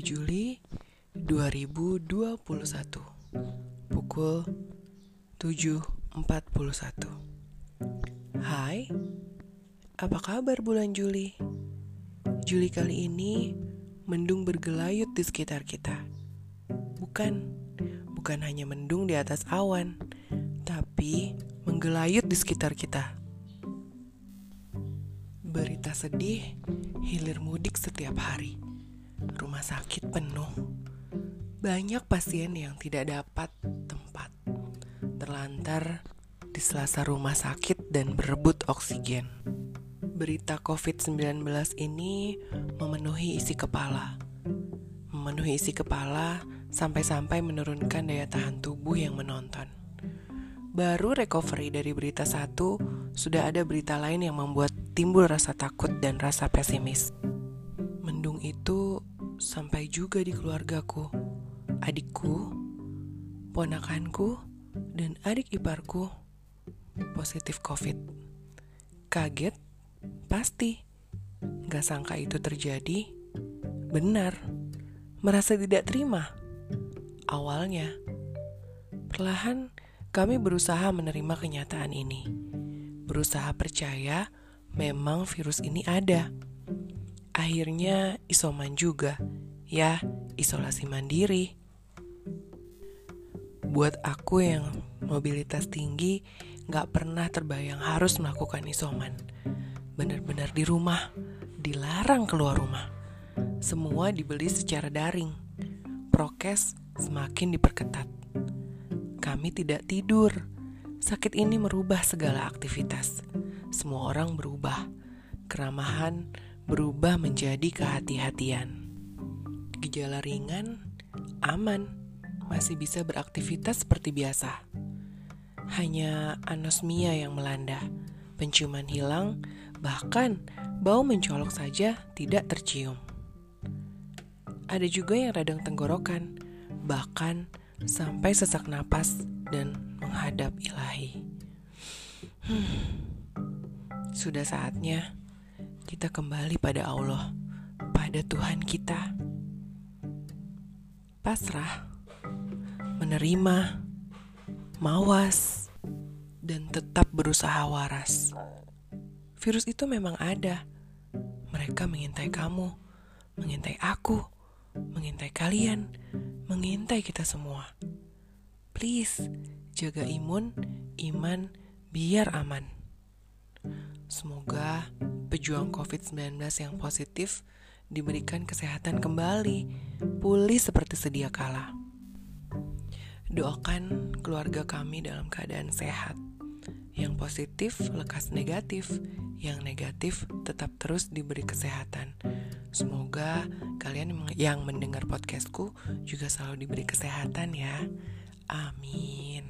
Juli 2021 Pukul 7.41 Hai, apa kabar bulan Juli? Juli kali ini mendung bergelayut di sekitar kita Bukan, bukan hanya mendung di atas awan Tapi menggelayut di sekitar kita Berita sedih hilir mudik setiap hari. Rumah sakit penuh. Banyak pasien yang tidak dapat tempat. Terlantar di selasa rumah sakit dan berebut oksigen. Berita COVID-19 ini memenuhi isi kepala. Memenuhi isi kepala sampai-sampai menurunkan daya tahan tubuh yang menonton. Baru recovery dari berita satu, sudah ada berita lain yang membuat timbul rasa takut dan rasa pesimis. Mendung itu sampai juga di keluargaku, adikku, ponakanku, dan adik iparku positif COVID. Kaget? Pasti. Gak sangka itu terjadi. Benar. Merasa tidak terima. Awalnya. Perlahan kami berusaha menerima kenyataan ini, berusaha percaya memang virus ini ada. Akhirnya isoman juga, ya isolasi mandiri. Buat aku yang mobilitas tinggi, gak pernah terbayang harus melakukan isoman. Benar-benar di rumah, dilarang keluar rumah. Semua dibeli secara daring. Prokes semakin diperketat kami tidak tidur. Sakit ini merubah segala aktivitas. Semua orang berubah. Keramahan berubah menjadi kehati-hatian. Gejala ringan, aman, masih bisa beraktivitas seperti biasa. Hanya anosmia yang melanda, penciuman hilang, bahkan bau mencolok saja tidak tercium. Ada juga yang radang tenggorokan, bahkan sampai sesak napas dan menghadap ilahi. Hmm, sudah saatnya kita kembali pada Allah, pada Tuhan kita. Pasrah, menerima, mawas, dan tetap berusaha waras. Virus itu memang ada. Mereka mengintai kamu, mengintai aku, mengintai kalian, mengintai kita semua. Please, jaga imun, iman, biar aman. Semoga pejuang COVID-19 yang positif diberikan kesehatan kembali, pulih seperti sedia kala. Doakan keluarga kami dalam keadaan sehat. Yang positif lekas negatif, yang negatif tetap terus diberi kesehatan. Semoga kalian yang mendengar podcastku juga selalu diberi kesehatan ya. Amin.